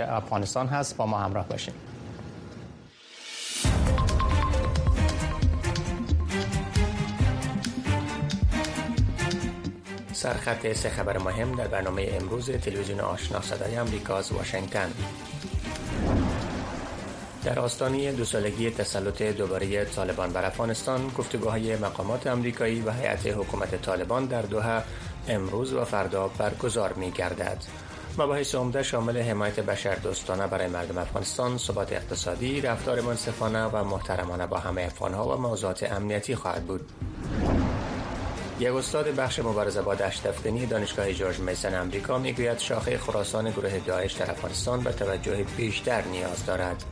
افغانستان هست. با ما همراه باشیم سرخط سه خبر مهم در برنامه امروز تلویزیون آشنا صدای امریکا از واشنگتن. در آستانه دو سالگی تسلط دوباره طالبان بر افغانستان گفتگوهای مقامات امریکایی و هیئت حکومت طالبان در دوحه امروز و فردا برگزار می گردد. مباحث عمده شامل حمایت بشر دوستانه برای مردم افغانستان، ثبات اقتصادی، رفتار منصفانه و محترمانه با همه افغانها و موضوعات امنیتی خواهد بود. یک استاد بخش مبارزه با دشت دانشگاه جورج میسن امریکا می‌گوید شاخه خراسان گروه داعش در افغانستان به توجه بیشتر نیاز دارد.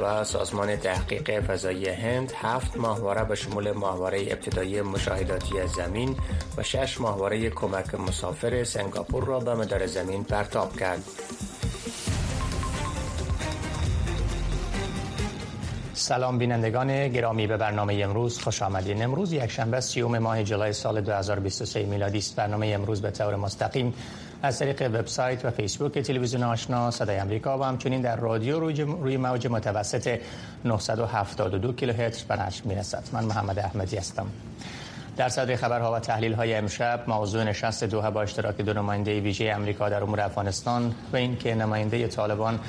و سازمان تحقیق فضایی هند هفت ماهواره به شمول ماهواره ابتدایی مشاهداتی زمین و شش ماهواره کمک مسافر سنگاپور را به مدار زمین پرتاب کرد. سلام بینندگان گرامی به برنامه امروز خوش آمدین امروز یک شنبه سیوم ماه جولای سال 2023 میلادی است برنامه امروز به طور مستقیم از طریق وبسایت و فیسبوک تلویزیون آشنا صدای امریکا و همچنین در رادیو روی موج متوسط 972 کیلوهرتز به نشر می‌رسد. من محمد احمدی هستم. در صدر خبرها و تحلیل های امشب موضوع نشست دوحه با اشتراک دو نماینده ویژه امریکا در امور افغانستان و اینکه نماینده طالبان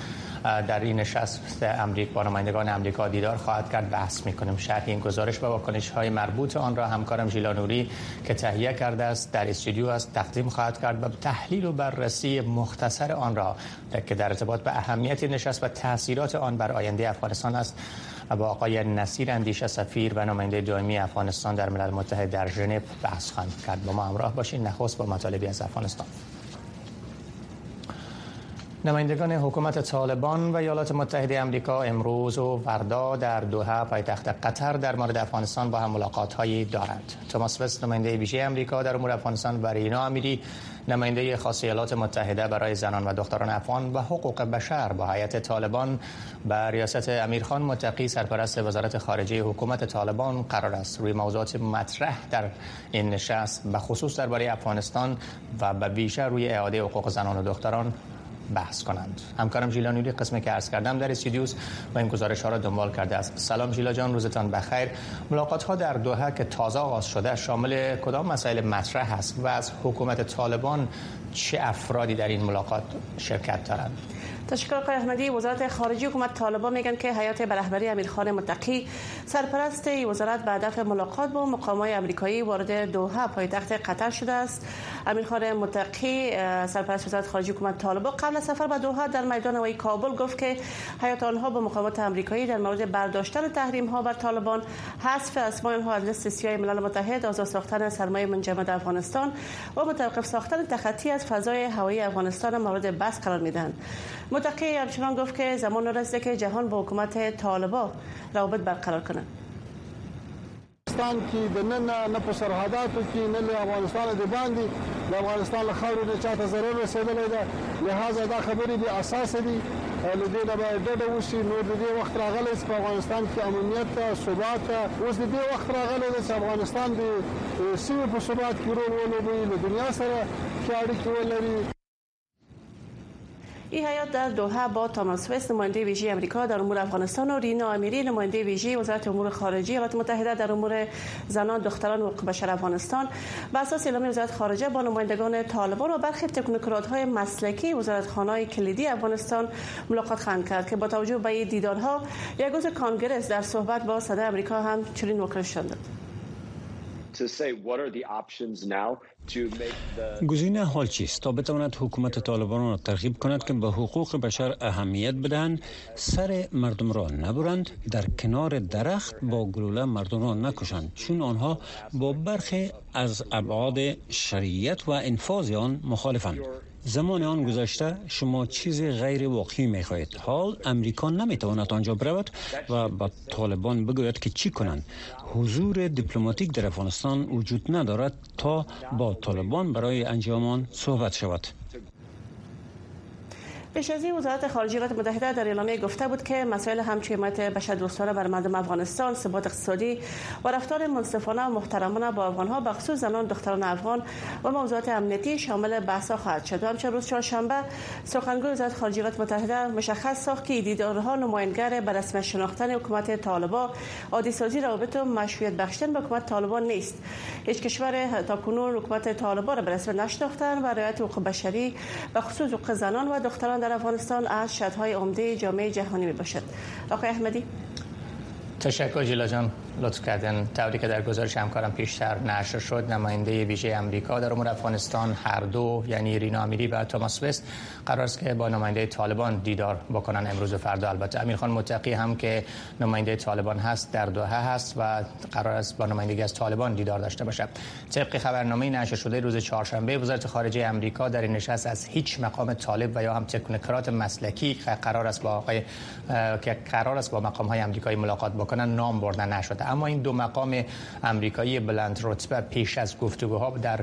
در این نشست امریکا با نمایندگان امریکا دیدار خواهد کرد بحث می‌کنیم. شرح این گزارش و واکنش های مربوط آن را همکارم ژیلا نوری که تهیه کرده است در استودیو است تقدیم خواهد کرد و تحلیل و بررسی مختصر آن را که در ارتباط به اهمیت نشست و تاثیرات آن بر آینده افغانستان است. با آقای نصیر اندیشه سفیر و نماینده دائمی افغانستان در ملل متحد در ژنو بحث خواهند کرد. با ما همراه باشید نخست با مطالبی از افغانستان. نمایندگان حکومت طالبان و ایالات متحده آمریکا امروز و فردا در دوحه پایتخت قطر در مورد افغانستان با هم ملاقات هایی دارند. توماس وست نماینده ویژه آمریکا در امور افغانستان و رینا امیری نماینده خاص ایالات متحده برای زنان و دختران افغان و حقوق بشر با هیئت طالبان به ریاست امیرخان متقی سرپرست وزارت خارجه حکومت طالبان قرار است. روی موضوعات مطرح در این نشست به خصوص درباره افغانستان و به ویژه روی اعاده حقوق زنان و دختران بحث کنند. همکارم ژیلا نوری قسمی که عرض کردم در استودیوس و این گزارش ها را دنبال کرده است. سلام ژیلا جان روزتان بخیر. ملاقات ها در دوحه که تازه آغاز شده شامل کدام مسائل مطرح است و از حکومت طالبان چه افرادی در این ملاقات شرکت دارند؟ تشکر احمدی. وزارت خارجه حکومت طالبان میگن که حیات به رهبری امیرخان متقی سرپرست وزارت به هدف ملاقات با مقامات آمریکایی وارد دوحه پایتخت قطر شده است. امیرخان متقی سرپرست وزارت خارجه حکومت طالبان قبل از سفر به دوحه در میدان هوایی کابل گفت که حیات آنها با مقامات آمریکایی در مورد برداشتن تحریم ها بر طالبان حذف اسمای آنها از لیست سیاه ملل متحد آزاد ساختن سرمایه منجمد افغانستان و متوقف ساختن تخطی از فضای هوایی افغانستان مورد بحث قرار میدن متقی همچنان گفت که زمان رسیده که جهان با حکومت طالبا روابط برقرار کنه افغانستان کې د نن نه په سرحداتو کې نه له افغانستان د باندې. د افغانستان له خاورې نه چاته ضرر رسیدلی ده. لہذا دا خبرې دي اساس دي. له دې نه باید ډډه وشي. نور د دې وخت راغلی چې په افغانستان کې امنیت ثبات اوس د دې وخت راغلی چې افغانستان د سیمې په ثبات کې رول ولوبوي له دنیا سره چې اړیکې ولري این حیات در دوحه با تاماس وست نماینده ویژه امریکا در امور افغانستان و رینا امیری نماینده ویژه وزارت امور خارجه. ایالات متحده در امور زنان دختران و بشر افغانستان. بر اساس اعلامیه وزارت خارجه با نمایندگان طالبان و برخی تکنوکرات‌های مسلکی وزارتخانه‌های کلیدی افغانستان ملاقات خواهند کرد که با توجه به این دیدارها یک روز کانگرس در صحبت با صدر امریکا هم چنین واکنش داد گزینه حال چیست؟ تا بتواند حکومت طالبان را ترغیب کند که به حقوق بشر اهمیت بدهند. سر مردم را نبرند در کنار درخت با گلوله مردم را نکشند. چون آنها با برخی از ابعاد شریعت و انفاذ آن مخالفند. زمان آن گذشته شما چیز غیر واقعی می خواهید حال امریکا نمی تواند آنجا برود و با طالبان بگوید که چی کنند. حضور دیپلماتیک در افغانستان وجود ندارد تا با طالبان برای انجام آن صحبت شود. پیش از این وزارت خارجه ایالات متحده در اعلامیه گفته بود که مسائل همچون حمایت بشردوستانه بر مردم افغانستان ثبات اقتصادی و رفتار منصفانه و محترمانه با افغانها به خصوص زنان دختران افغان و موضوعات امنیتی شامل بحث خواهد شد. همچنین روز چهارشنبه سخنگوی وزارت خارجه ایالات متحده مشخص ساخت که دیدارها نمایانگر به رسم شناختن حکومت طالبان عادی سازی روابط و مشروعیت بخشیدن به حکومت طالبان نیست. هیچ کشور تاکنون حکومت طالبان را به رسم نشناختن و رعایت حقوق بشری به خصوص حقوق زنان و دختران در افغانستان از شدهای عمده جامعه جهانی می باشد آقای احمدی. تشکر جیلا جان. لطف کردن. طوری که در گزارش همکارم پیشتر نشر شد نماینده ویژه امریکا در امور افغانستان هر دو یعنی رینا امیری و توماس وست قرار است که با نماینده طالبان دیدار بکنن امروز و فردا. البته امیرخان متقی هم که نماینده طالبان هست در دوحه هست و قرار است با نمایندگی از طالبان دیدار داشته باشد. طبق خبرنامه نشر شده روز چهارشنبه وزارت خارجه امریکا در این نشست از هیچ مقام طالب و یا هم تکنوکرات مسلکی قرار است با آقای که قرار است با مقام های امریکایی ملاقات بکنن نام برده نشده. اما این دو مقام امریکایی بلند رتبه پیش از گفتگوها در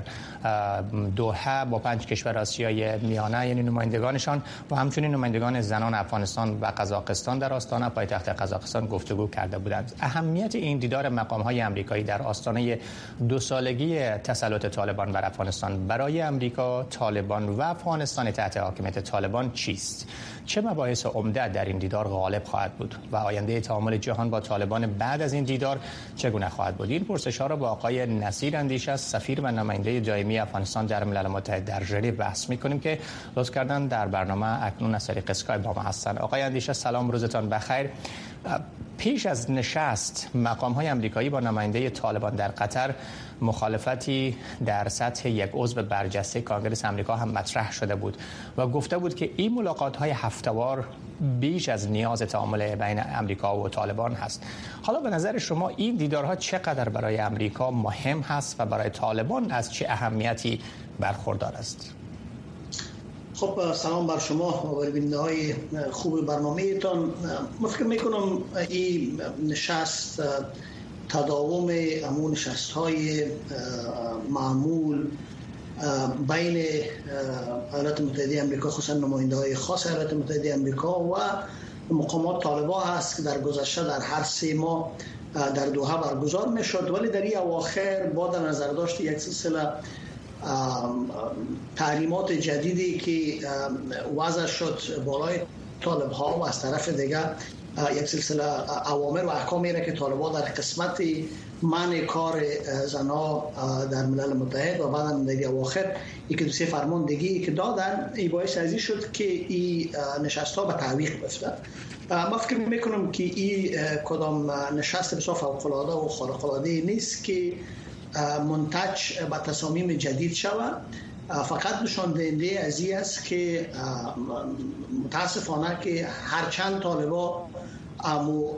دوحه با پنج کشور آسیای میانه یعنی نمایندگانشان و همچنین نمایندگان زنان افغانستان و قزاقستان در آستانه پایتخت قزاقستان گفتگو کرده بودند. اهمیت این دیدار مقام های امریکایی در آستانه دو سالگی تسلط طالبان بر افغانستان برای امریکا طالبان و افغانستان تحت حاکمیت طالبان چیست؟ چه مباحث عمده در این دیدار غالب خواهد بود؟ و آینده تعامل جهان با طالبان بعد از این دیدار چگونه خواهد بود؟ این پرسش ها را با آقای نصیر اندیشه سفیر و نماینده دائمی افغانستان در ملل متحد در ژنو بحث می‌کنیم که لطف کردن در برنامه اکنون از طریق اسکایپ با ما هستن. آقای اندیشه سلام روزتان بخیر. پیش از نشست مقام های امریکایی با نماینده طالبان در قطر مخالفتی در سطح یک عضو برجسته کانگرس امریکا هم مطرح شده بود و گفته بود که این ملاقات های هفتوار بیش از نیاز تعامل بین امریکا و طالبان هست. حالا به نظر شما این دیدارها چقدر برای امریکا مهم هست و برای طالبان از چه اهمیتی برخوردار است؟ خب سلام بر شما و بر بینده های خوب برنامه ایتان من فکر می‌کنم این نشست تداوم امون نشست های معمول بین ایالات متحده امریکا خصوصا نماینده های خاص ایالات متحده امریکا و مقامات طالبا هست که در گذشته در هر سه ماه در دوحه برگزار می شد ولی در این اواخر با در نظر داشت یک سلسله تعلیمات جدیدی که وضع شد بالای طالب ها و از طرف دیگر یک سلسله اوامر و احکامی را که طالبان در قسمت من کار زنا در ملل متحد و بعد دیگه اواخر یک دو سه فرماندگی که دادن ای باعث ازی شد که این نشست ها به تعویق بفته. ما فکر می‌کنم که این کدام نشست بسیار فوق العاده و خارق العاده نیست که منتج به تصامیم جدید شود فقط نشان دهنده از است که متاسفانه که هرچند طالبا امو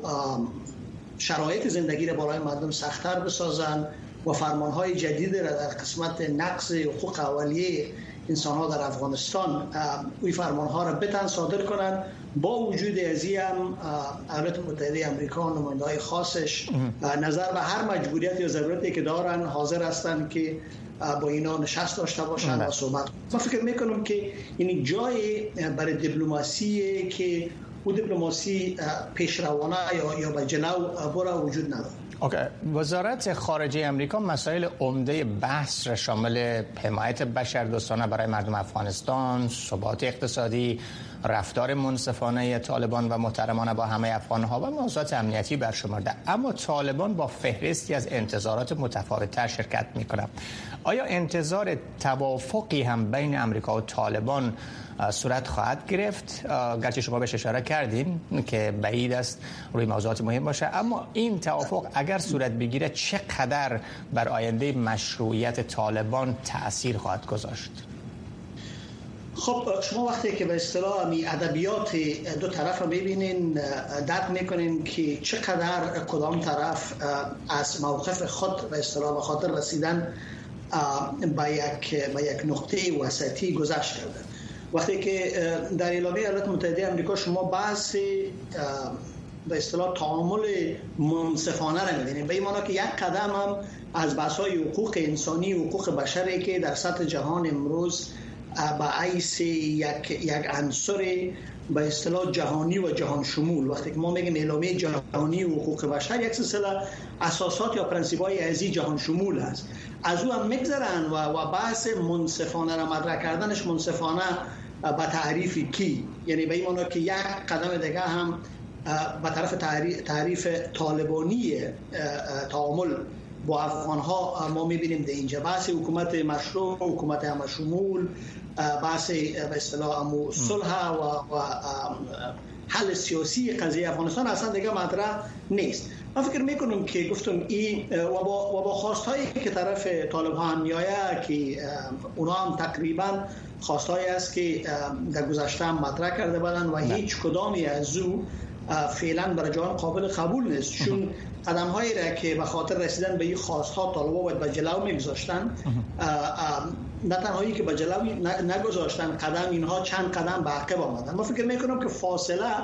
شرایط زندگی را برای مردم سختتر بسازن و فرمانهای جدید را در قسمت نقص حقوق اولیه انسان ها در افغانستان اوی فرمان ها را بتن صادر کنند. با وجود ازی هم ایالات متحده امریکا نماینده های خاصش نظر به هر مجبوریت یا ضرورتی که دارن حاضر هستند که با اینا نشست داشته باشن و صحبت ما فکر می‌کنم که این جای برای دیپلماسی که او دیپلماسی پیشروانه یا یا به جلو برا وجود نداره. اوکی. وزارت خارجه امریکا مسائل عمده بحث را شامل حمایت بشردوستانه برای مردم افغانستان، ثبات اقتصادی، رفتار منصفانه طالبان و محترمانه با همه افغانها و موضوعات امنیتی برشمرده. اما طالبان با فهرستی از انتظارات متفاوتتر شرکت می آیا انتظار توافقی هم بین امریکا و طالبان صورت خواهد گرفت. گرچه شما بهش اشاره کردین که بعید است روی موضوعات مهم باشه. اما این توافق اگر صورت بگیره چقدر بر آینده مشروعیت طالبان تاثیر خواهد گذاشت؟ خب شما وقتی که به اصطلاح می ادبیات دو طرف رو ببینین درک می‌کنین که چقدر کدام طرف از موقف خود به اصطلاح به خاطر رسیدن به یک به یک نقطه وسطی گذشت کرده وقتی که در اعلامیه ایالات متحده آمریکا شما بحث به اصطلاح تعامل منصفانه را می‌بینید. به این که یک قدم هم از بحث های حقوق انسانی حقوق بشری که در سطح جهان امروز به عیس یک, یک عنصر به اصطلاح جهانی و جهان شمول. وقتی که ما میگیم اعلامیه جهانی و حقوق بشر یک سلسله اساسات یا پرنسیب های ازی جهان شمول هست. از او هم میگذرن و, و بحث منصفانه را مدرک کردنش منصفانه به تعریف کی؟ یعنی به این که یک قدم دیگه هم به طرف تعریف طالبانی تعامل با افغان ها ما می‌بینیم در اینجا. بحث حکومت مشروع حکومت همه شمول بحث به اصطلاح صلح و, و حل سیاسی قضیه افغانستان اصلا دیگه مطرح نیست. من فکر می‌کنم که گفتم این و با, و با خواست هایی که طرف طالب ها هم میایه که اونا هم تقریبا خواست است که در گذشته هم مطرح کرده بودن و هیچ کدامی از او فعلا برای جهان قابل قبول نیست. چون قدم هایی را که به خاطر رسیدن به این خواست ها طالبا باید به جلو میگذاشتن نه تنهایی که به جلو نگذاشتن قدم اینها چند قدم به عقب آمدن. ما فکر می‌کنم که فاصله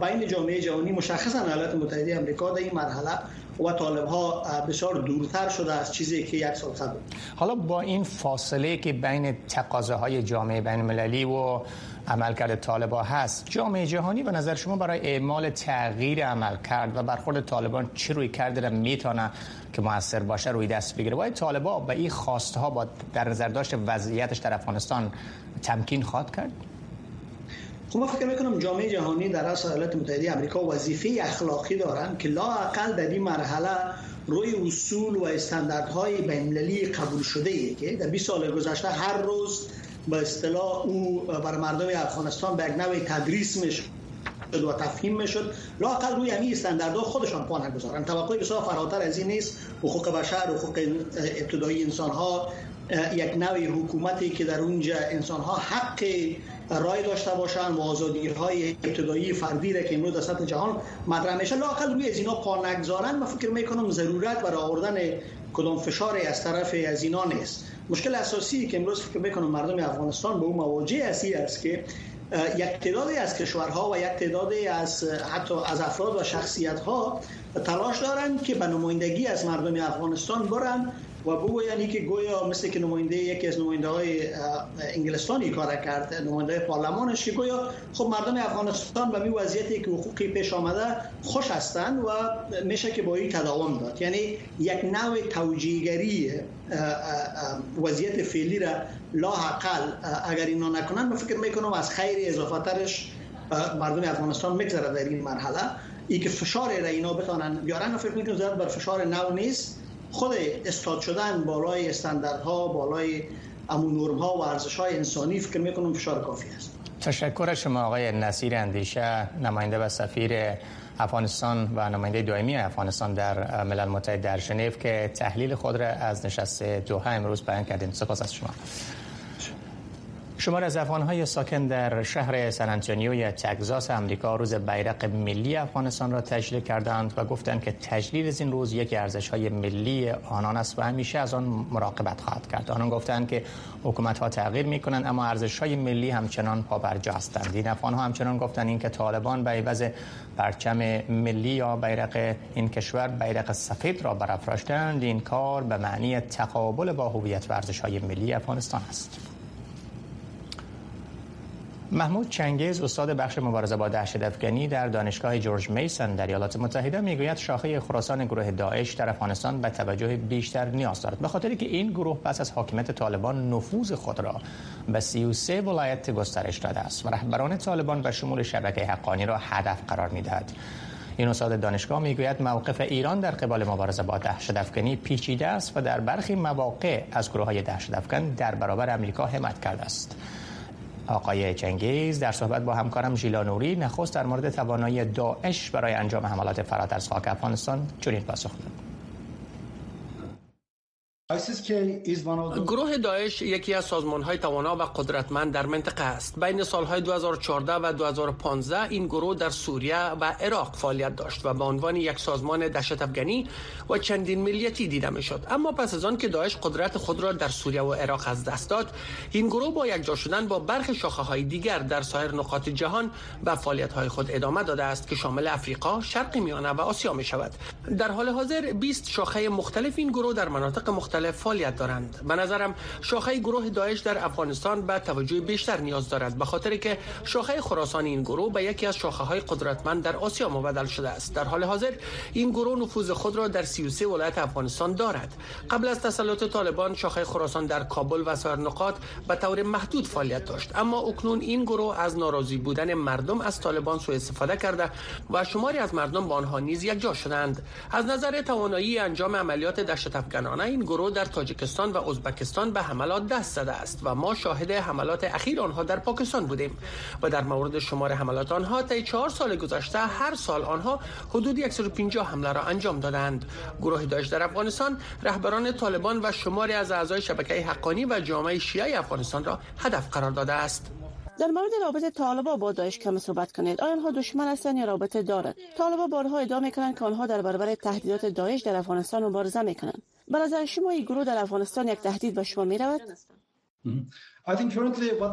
بین جامعه جهانی مشخصا ایالات متحده آمریکا در این مرحله و طالب ها بسیار دورتر شده از چیزی که یک سال قبل. حالا با این فاصله که بین تقاضاهای جامعه بین المللی و عملکرد طالبان هست. جامعه جهانی به نظر شما برای اعمال تغییر عمل کرد و برخورد طالبان چه روی کرده می‌تونه که موثر باشه روی دست بگیره؟ باید طالبان به این خواسته ها با در نظر داشت وضعیتش در افغانستان تمکین خواد کرد؟ خب من فکر می‌کنم جامعه جهانی در اصل ایالات متحده آمریکا وظیفه اخلاقی دارند که لااقل در این مرحله روی اصول و استانداردهای بین‌المللی قبول شده ای که در 20 سال گذشته هر روز به اصطلاح او بر مردم افغانستان به یک نوع تدریس میشه و تفهیم می‌شد. لاقل روی همین استانداردها خودشان پا نگذارن توقع بسیار فراتر از این نیست. حقوق بشر حقوق ابتدایی انسان ها یک نوع حکومتی که در اونجا انسان ها حق رای داشته باشن و آزادی های ابتدایی فردی را که امروز در سطح جهان مطرح میشه. لاقل روی از اینا پا نگذارن من فکر می‌کنم ضرورت برای آوردن کدام فشاری از طرف از اینا نیست. مشکل اساسی که امروز فکر می‌کنم مردم افغانستان به اون مواجه اسی است که یک تعدادی از کشورها و یک تعدادی از حتی از افراد و شخصیت ها تلاش دارند که به نمایندگی از مردم افغانستان برن و بگویند که گویا مثل که نماینده یکی از نماینده های انگلستانی کار کرد نماینده پارلمانش که گویا خب مردم افغانستان به می وضعیتی که حقوقی پیش آمده خوش هستند و میشه که با این تداوم داد. یعنی یک نوع توجیهگری وضعیت فعلی را لا حقل اگر اینا نکنن من فکر می‌کنم از خیر اضافه ترش مردم افغانستان میگذره در این مرحله. ای که فشار را اینا بتانن بیارن فکر می‌کنم بر فشار نو نیست. خود استاد شدن بالای استانداردها بالای امون نرم ها و ارزش های انسانی فکر می‌کنم فشار کافی است. تشکر شما آقای نصیر اندیشه نماینده و سفیر افغانستان و نماینده دائمی افغانستان در ملل متحد در ژنو که تحلیل خود را از نشست دوحه امروز بیان کردین سپاس از شما. شمار از افغانهای ساکن در شهر سن انتونیوی تگزاس امریکا روز بیرق ملی افغانستان را تجلیل کردند و گفتند که تجلیل از این روز یک ارزش های ملی آنان است و همیشه از آن مراقبت خواهد کرد. آنان گفتند که حکومت ها تغییر می کنند اما ارزش های ملی همچنان پابرجا هستند. این افغان ها همچنان گفتند اینکه طالبان به عوض پرچم ملی یا بیرق این کشور بیرق سفید را برافراشتند این کار به معنی تقابل با هویت و ارزش های ملی افغانستان است. محمود چنگیز استاد بخش مبارزه با دهشت افغانی در دانشگاه جورج میسن در ایالات متحده می‌گوید شاخه خراسان گروه داعش در افغانستان به توجه بیشتر نیاز دارد. به خاطر که این گروه پس از حاکمیت طالبان نفوذ خود را به 33 ولایت گسترش داده است و رهبران طالبان به شمول شبکه حقانی را هدف قرار می‌دهد. این استاد دانشگاه می‌گوید موقف ایران در قبال مبارزه با دهشت افغانی پیچیده است و در برخی مواقع از گروه های دهشت افغان در برابر امریکا حمایت کرده است. آقای چنگیز در صحبت با همکارم ژیلا نوری نخست در مورد توانایی داعش برای انجام حملات فراتر از خاک افغانستان چنین پاسخ داد. گروه داعش یکی از سازمان های توانا و قدرتمند در منطقه است. بین سالهای 2014 و 2015 این گروه در سوریه و عراق فعالیت داشت و به عنوان یک سازمان دهشت افغانی و چندین ملیتی دیده می شد. اما پس از آن که داعش قدرت خود را در سوریه و عراق از دست داد، این گروه با یک جا شدن با برخی شاخه های دیگر در سایر نقاط جهان به فعالیت های خود ادامه داده است که شامل افریقا، شرق میانه و آسیا می شود. در حال حاضر 20 شاخه مختلف این گروه در مناطق مختلف مختلف فعالیت دارند. به نظرم شاخه گروه داعش در افغانستان به توجه بیشتر نیاز دارد به خاطر که شاخه خراسان این گروه به یکی از شاخه های قدرتمند در آسیا مبدل شده است. در حال حاضر این گروه نفوذ خود را در 33 ولایت افغانستان دارد. قبل از تسلط طالبان شاخه خراسان در کابل و سایر نقاط به طور محدود فعالیت داشت. اما اکنون این گروه از ناراضی بودن مردم از طالبان سوء استفاده کرده و شماری از مردم با آنها نیز یکجا شدند. از نظر توانایی انجام عملیات دشت افغانانه این گروه در تاجیکستان و ازبکستان به حملات دست زده است و ما شاهد حملات اخیر آنها در پاکستان بودیم و در مورد شمار حملات آنها طی چهار سال گذشته هر سال آنها حدود 150 حمله را انجام دادند. گروه داعش در افغانستان رهبران طالبان و شماری از اعضای شبکه حقانی و جامعه شیعه افغانستان را هدف قرار داده است. در مورد رابطه طالبا با داعش کم صحبت کنید. آیا آنها دشمن هستند یا رابطه دارد؟ طالبا بارها ادعا می‌کنند که آنها در برابر تهدیدات داعش در افغانستان مبارزه می‌کنند. به نظر شما این گروه در افغانستان یک تهدید به شما می‌رود؟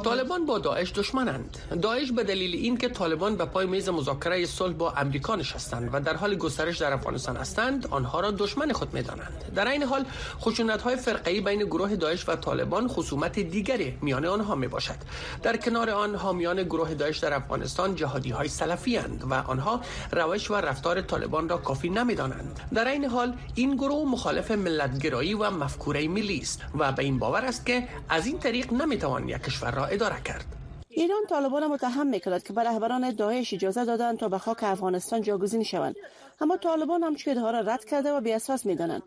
طالبان با داعش دشمنند. داعش به دلیل اینکه طالبان به پای میز مذاکره صلح با امریکا نشستند و در حال گسترش در افغانستان هستند آنها را دشمن خود می‌دانند. در این حال خشونت های فرقه‌ای بین گروه داعش و طالبان خصومت دیگری میان آنها می باشد در کنار آن حامیان گروه داعش در افغانستان جهادی های سلفی اند و آنها روش و رفتار طالبان را کافی نمی‌دانند. در این حال این گروه مخالف ملتگرایی و مفکوره ملی است و به این باور است که از این طریق نمی توان یک کشور را اداره کرد. ایران طالبان متهم می‌کند که به رهبران داعش اجازه دادند تا به خاک افغانستان جاگزین شوند. اما طالبان همچون ادعا را رد کرده و بی اساس می‌دانند.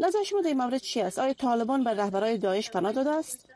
نظر شما در این مورد چی است؟ آیا طالبان به رهبران داعش پناه داده است؟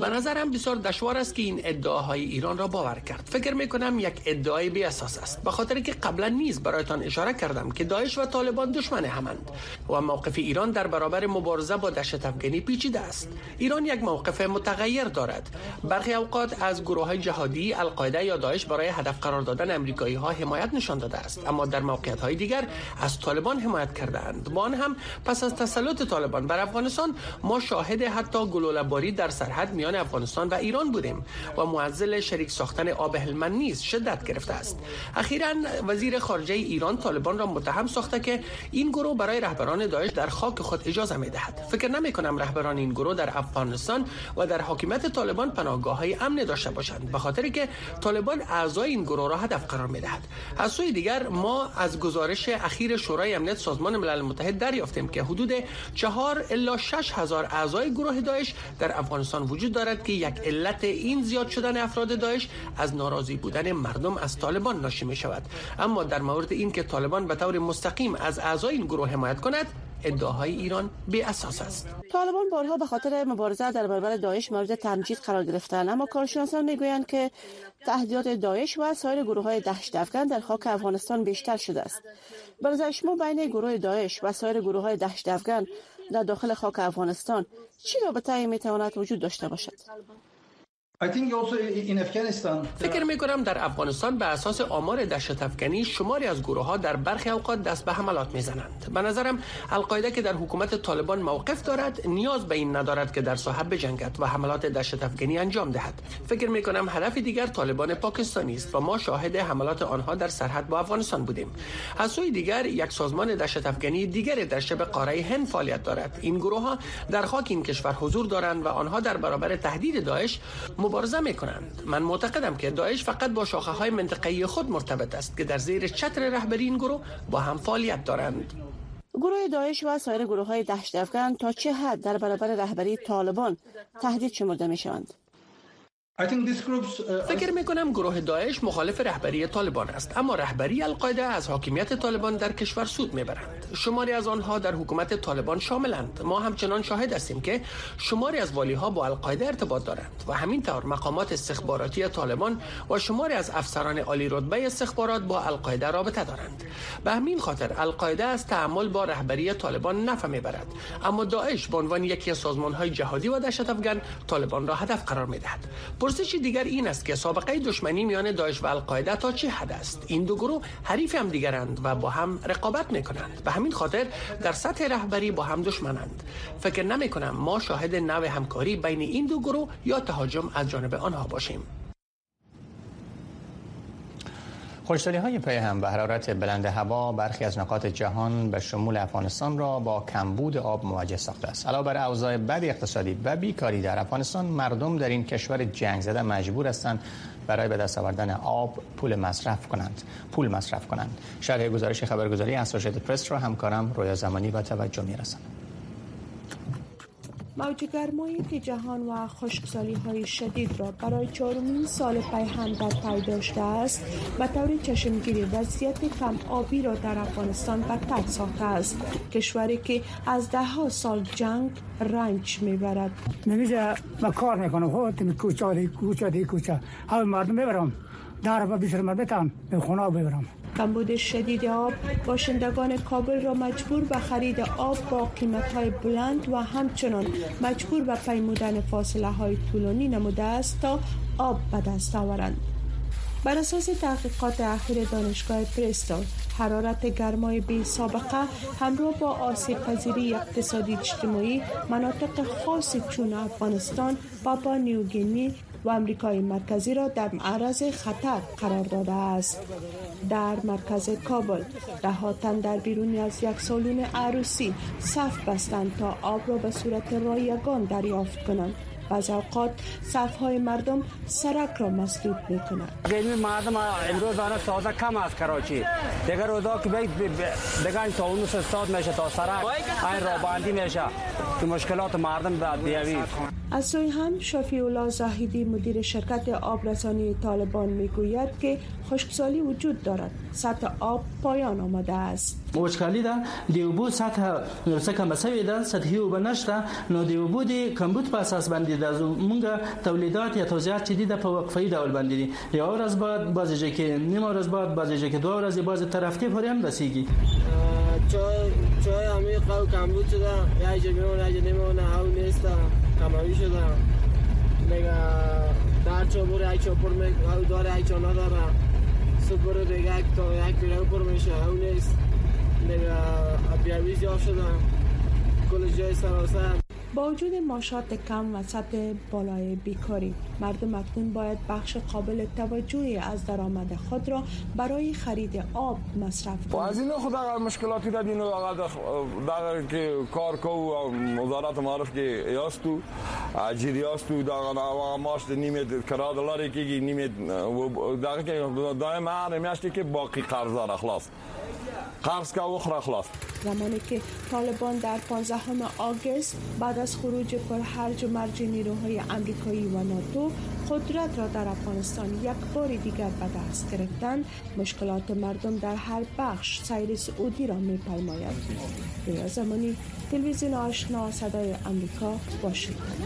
به نظرم بسیار دشوار است که این ادعاهای ایران را باور کرد. فکر می کنم یک ادعای بی اساس است. به خاطر که قبلا نیز برایتان اشاره کردم که داعش و طالبان دشمن همند و موقف ایران در برابر مبارزه با دشت افغانی پیچیده است. ایران یک موقف متغیر دارد. برخی اوقات از گروه های جهادی القاعده یا داعش برای هدف قرار دادن امریکایی ها حمایت نشان داده است. اما در موقعیت های دیگر از طالبان حمایت کردند با آن هم پس از تسلط طالبان بر افغانستان ما شاهد حتی باری در سرحد میان افغانستان و ایران بودیم و معزل شریک ساختن آب هلمند نیز شدت گرفته است. اخیرا وزیر خارجه ایران طالبان را متهم ساخته که این گروه برای رهبران داعش در خاک خود اجازه می دهد فکر نمی کنم رهبران این گروه در افغانستان و در حاکمیت طالبان پناهگاه های امن داشته باشند به خاطر که طالبان اعضای این گروه را هدف قرار می دهد از سوی دیگر ما از گزارش اخیر شورای امنیت سازمان ملل متحد دریافتیم که حدود چهار الا 6 هزار اعضای گروه داعش در افغانستان وجود دارد که یک علت این زیاد شدن افراد داعش از ناراضی بودن مردم از طالبان ناشی می شود اما در مورد این که طالبان به طور مستقیم از اعضای این گروه حمایت کند ادعاهای ایران بی اساس است. طالبان بارها به خاطر مبارزه در برابر داعش مورد تمجید قرار گرفتند اما کارشناسان می‌گویند که تهدیدات داعش و سایر گروه های دهشت افغان در خاک افغانستان بیشتر شده است. برای شما بین گروه داعش و سایر گروه های دهشت افغان در داخل خاک افغانستان چی رابطه می تواند وجود داشته باشد؟ فکر می کنم در افغانستان به اساس آمار دشت افغانی شماری از گروه ها در برخی اوقات دست به حملات می‌زنند. به نظرم القاعده که در حکومت طالبان موقف دارد نیاز به این ندارد که در ساحه بجنگد و حملات دشت افغانی انجام دهد. فکر می کنم هدف دیگر طالبان پاکستانی است و ما شاهد حملات آنها در سرحد با افغانستان بودیم. از سوی دیگر یک سازمان دشت افغانی دیگر در شبه قاره هند فعالیت دارد. این گروه ها در خاک این کشور حضور دارند و آنها در برابر تهدید داعش مبارزه می کنند من معتقدم که داعش فقط با شاخه های منطقه‌ای خود مرتبط است که در زیر چتر رهبری این گروه با هم فعالیت دارند. گروه داعش و سایر گروه های دهشت تا چه حد در برابر رهبری طالبان تهدید شمرده می شوند فکر می کنم گروه داعش مخالف رهبری طالبان است. اما رهبری القاعده از حاکمیت طالبان در کشور سود می‌برند. شماری از آنها در حکومت طالبان شاملند. ما همچنان شاهد هستیم که شماری از والی ها با القاعده ارتباط دارند و همین طور مقامات استخباراتی طالبان و شماری از افسران عالی رتبه استخبارات با القاعده رابطه دارند. به همین خاطر القاعده از تعامل با رهبری طالبان نفع می‌برد. اما داعش به عنوان یکی از سازمان های جهادی و دهشت افغان طالبان را هدف قرار می‌دهد. پرسش دیگر این است که سابقه دشمنی میان داعش و القاعده تا چه حد است؟ این دو گروه حریف هم دیگرند و با هم رقابت می کنند به همین خاطر در سطح رهبری با هم دشمنند. فکر نمی کنم ما شاهد نوع همکاری بین این دو گروه یا تهاجم از جانب آنها باشیم. خشکسالی های پی هم و حرارت بلند هوا برخی از نقاط جهان به شمول افغانستان را با کمبود آب مواجه ساخته است. علاوه بر اوضاع بد اقتصادی و بیکاری در افغانستان مردم در این کشور جنگ زده مجبور هستند برای به دست آوردن آب پول مصرف کنند. پول مصرف کنند. شرح گزارش خبرگزاری اسوسییتد پرس را همکارم رویا زمانی با توجه میرساند. موج گرمایی جهان و خشکسالی های شدید را برای چهارمین سال پی هم در پی داشته است به طور چشمگیری وضعیت کم آبی را در افغانستان بدتر ساخته است. کشوری که از ده ها سال جنگ رنج می‌برد. نمیشه ما کار می‌کنم. خود کوچه کوچه کوچه. همه مردم ببرم. در با بیشتر مردم به خونه ببرم. کمبود شدید آب. باشندگان کابل را مجبور به خرید آب با قیمت های بلند و همچنان مجبور به پیمودن فاصله های طولانی نموده است تا آب به دست آورند. بر اساس تحقیقات اخیر دانشگاه پرستول حرارت گرمای بی سابقه همراه با آسیب پذیری اقتصادی اجتماعی مناطق خاصی چون افغانستان، پاپا نیوگینی و امریکای مرکزی را در معرض خطر قرار داده است. در مرکز کابل ده تن در بیرونی از یک سالون عروسی صف بستند تا آب را به صورت رایگان دریافت کنند. بعض اوقات صف های مردم سرک را مسدود می کنند مردم امروز آن سازه کم از کراچی. دیگر روزا که بید دیگر این تا اونو استاد میشه تا سرک این را باندی میشه. که مشکلات مردم بیاوی. از سوی هم شفی الله زاهدی مدیر شرکت آبرسانی طالبان می‌گوید که خشکسالی وجود دارد. سطح آب پایان آمده است. وچکالی ده. د اوبو سطح کم شوې ده سطحي اوبه نشته. نو د اوبو د کمبود په اساس باندې د مونږ تولیدات یا توزیعات چې دي د په وقفه ډول باندې دي. یو ورځ بعد بعضی ځای کې نیم ورځ بعد بعضی ځای کې دوه ورځې بعضی طرفتی پورې هم رسیږي. چای چای عمیق و کمبود شده. یا یا نمیمونه او نیست کماوی شده. دیگه در چابور یک می او داره یک چا نداره. صبح برو دیگه یک تا یک پیره پر میشه. او نیست کل جای سراسر. با وجود ماشات کم و سطح بالای بیکاری مردم اکنون باید بخش قابل توجهی از درآمد خود را برای خرید آب مصرف کنند از این خود مشکلاتی را دینو در که کار کو وزارت معرف که یاستو اجیر یاستو دا ماش نیمه کرا دلار کی نیمه دا که دائم هر میاشتی که باقی قرض را خلاص. قرض که اخرى خلاص زمانی که طالبان در 15 آگوست بعد از خروج پرحرج و مرج نیروهای امریکایی و ناتو قدرت را در افغانستان یک بار دیگر به دست گرفتند. مشکلات مردم در هر بخش سیر سعودی را می پیماید زمانی تلویزیون آشنا صدای امریکا واشنگتن.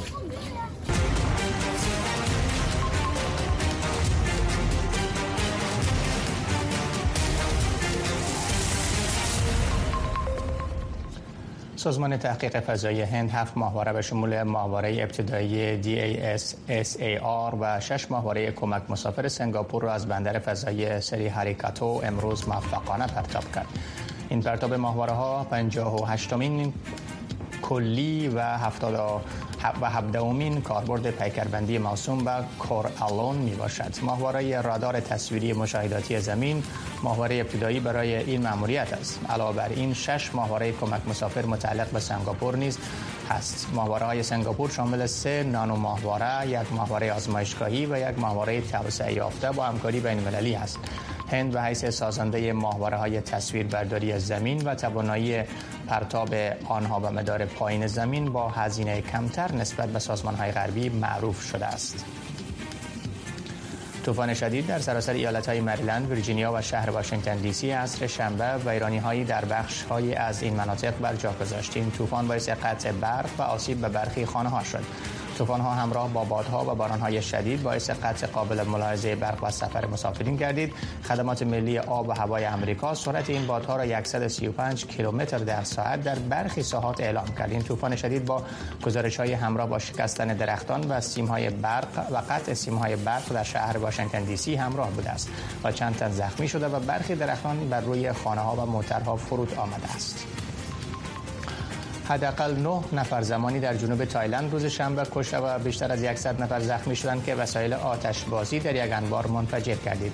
سازمان تحقیق فضایی هند هفت ماهواره به شمول ماهواره ابتدایی DASAR و شش ماهواره کمک مسافر سنگاپور را از بندر فضایی سری هریکاتو امروز موفقانه پرتاب کرد. این پرتاب ماهواره ها 58 مین کلی و 70 و هفدهمین کاربرد پیکربندی موسوم به کورالون می باشد ماهواره رادار تصویری مشاهداتی زمین ماهواره ابتدایی برای این مأموریت است. علاوه بر این شش ماهواره کمک مسافر متعلق به سنگاپور نیز هست. ماهواره های سنگاپور شامل سه نانو ماهواره یک ماهواره آزمایشگاهی و یک ماهواره توسعه یافته با همکاری بین المللی است هند به حیث سازنده ماهواره های تصویر برداری زمین و توانایی پرتاب آنها به مدار پایین زمین با هزینه کمتر نسبت به سازمان های غربی معروف شده است. طوفان شدید در سراسر ایالت های مریلند، ویرجینیا و شهر واشنگتن دی سی عصر شنبه ویرانی هایی در بخش های از این مناطق بر جا گذاشت. این طوفان باعث قطع برق و آسیب به برخی خانه ها شد. طوفان ها همراه با بادها و باران های شدید باعث قطع قابل ملاحظه برق و سفر مسافرین گردید. خدمات ملی آب و هوای امریکا سرعت این بادها را 135 کیلومتر در ساعت در برخی ساحات اعلام کرد. این طوفان شدید با گزارش های همراه با شکستن درختان و سیم های برق و قطع سیم های برق در شهر واشنگتن دی سی همراه بوده است و چند تن زخمی شده و برخی درختان بر روی خانه ها و موترها فرود آمده است. حداقل 9 نفر زمانی در جنوب تایلند روز شنبه کشته و بیشتر از 100 نفر زخمی شدند که وسایل آتش بازی در یک انبار منفجر کردید.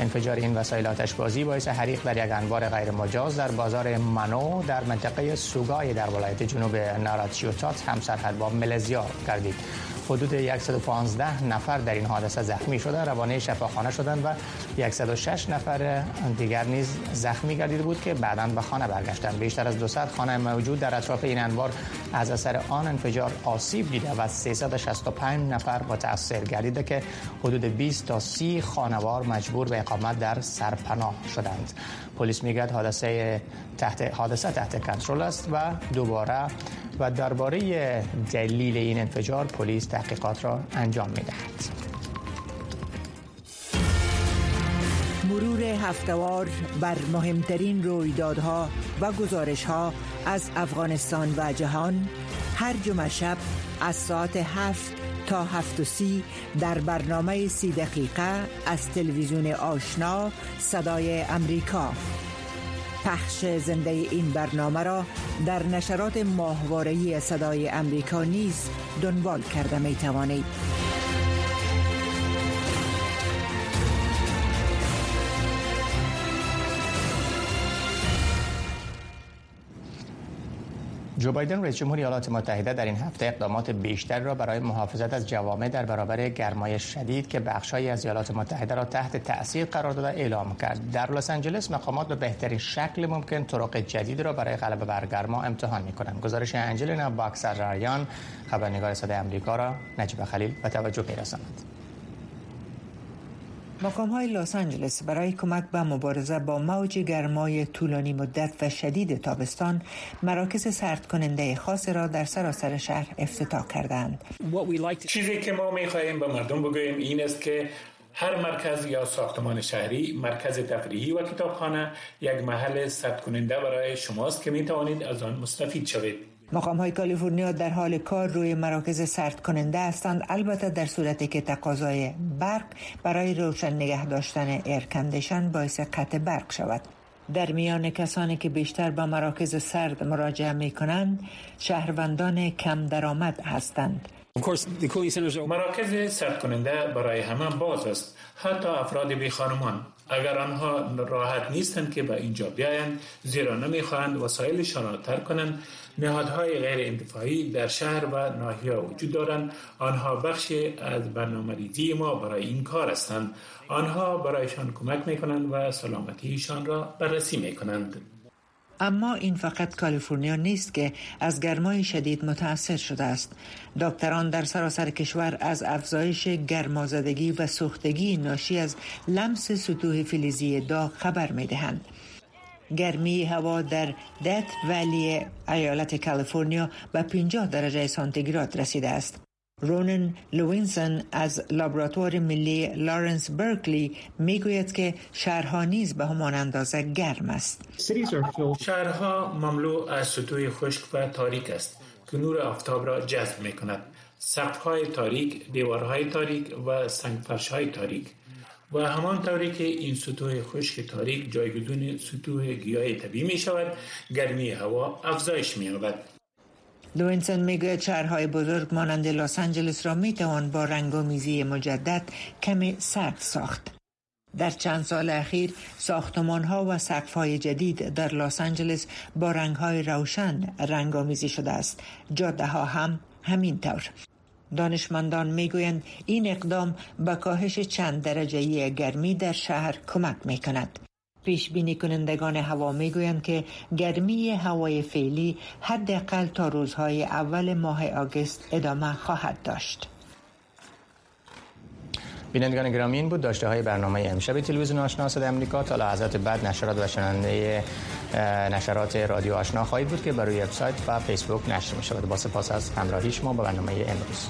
انفجار این وسایل آتش بازی باعث حریق در یک انبار غیر مجاز در بازار منو در منطقه سوگای در ولایت جنوب ناراتشیوتات هم سرحد با ملزیا کردید. حدود 115 نفر در این حادثه زخمی شده روانه شفاخانه شدند و 106 نفر دیگر نیز زخمی گردیده بود که بعدا به خانه برگشتند. بیشتر از 200 خانه موجود در اطراف این انبار از اثر آن انفجار آسیب دیده و 365 نفر متاثر گردیده که حدود 20 تا 30 خانوار مجبور به اقامت در سرپناه شدند. پلیس میگه حادثه تحت حادثه تحت کنترل است و دوباره و درباره دلیل این انفجار پلیس تحقیقات را انجام می‌دهد. مرور هفتوار بر مهمترین رویدادها و گزارشها از افغانستان و جهان هر جمعه شب از ساعت هفت تا هفت و سی در برنامه سی دقیقه از تلویزیون آشنا صدای امریکا پخش زنده این برنامه را در نشرات ماهواره‌ای صدای امریکا نیز دنبال کرده می توانید. جو بایدن رئیس جمهور ایالات متحده در این هفته اقدامات بیشتر را برای محافظت از جوامع در برابر گرمای شدید که بخشهایی از ایالات متحده را تحت تاثیر قرار داده اعلام کرد. در لس آنجلس مقامات به بهترین شکل ممکن طرق جدید را برای غلبه بر گرما امتحان می کنند گزارش انجلینا باکسرایان خبرنگار صدای آمریکا را نجیب خلیل به توجه می رساند مقام های لس آنجلس برای کمک به مبارزه با موج گرمای طولانی مدت و شدید تابستان مراکز سرد کننده خاص را در سراسر شهر افتتاح کردند. چیزی که ما می خواهیم به مردم بگوییم این است که هر مرکز یا ساختمان شهری مرکز تفریحی و کتابخانه یک محل سرد کننده برای شماست که می توانید از آن مستفید شوید مقام های کالیفرنیا در حال کار روی مراکز سرد کننده هستند. البته در صورتی که تقاضای برق برای روشن نگه داشتن air condition باعث قطع برق شود. در میان کسانی که بیشتر با مراکز سرد مراجعه می کنند شهروندان کم درآمد هستند. مراکز سرد کننده برای همه باز است. حتی افراد بی خانمان. اگر آنها راحت نیستند که به اینجا بیایند زیرا نمی‌خواهند وسایلشان را ترک کنند. نهادهای غیر انتفاعی در شهر و ناحیه وجود دارند. آنها بخشی از برنامه ریزی ما برای این کار هستند. آنها برایشان کمک می کنند و سلامتیشان را بررسی می کنند اما این فقط کالیفرنیا نیست که از گرمای شدید متاثر شده است. دکتران در سراسر کشور از افزایش گرمازدگی و سوختگی ناشی از لمس سطوح فلزی داغ خبر می دهند گرمی هوا در دت ولی ایالت کالیفرنیا به 50 درجه سانتیگراد رسیده است. رونن لوینسون از لابراتوار ملی لارنس برکلی می‌گوید که شهرها نیز به همان اندازه گرم است. شهرها مملو از سطوح خشک و تاریک است که نور آفتاب را جذب می کند. های تاریک، دیوارهای تاریک و سنگفرشهای تاریک و همان طوری که این سطوح خشک تاریک جایگزون سطوح گیاه طبیعی می شود گرمی هوا افزایش می یابد لوینسون می‌گوید شهرهای بزرگ مانند لس آنجلس را می توان با رنگامیزی مجدد کمی سرد ساخت. در چند سال اخیر ساختمان ها و سقف های جدید در لس آنجلس با رنگ های روشن رنگامیزی شده است. جاده ها هم همینطور. دانشمندان می‌گویند این اقدام به کاهش چند درجه گرمی در شهر کمک می کند. پیش بینی کنندگان هوا می‌گویند که گرمی هوای فعلی حداقل تا روزهای اول ماه آگست ادامه خواهد داشت. بینندگان گرامی این بود داشته های برنامه امشب تلویزیون آشنا صدای امریکا تا لحظات بعد نشرات و شنونده نشرات رادیو آشنا خواهید بود که بر روی وبسایت و فیسبوک نشر می شود با سپاس از همراهی شما با برنامه امروز.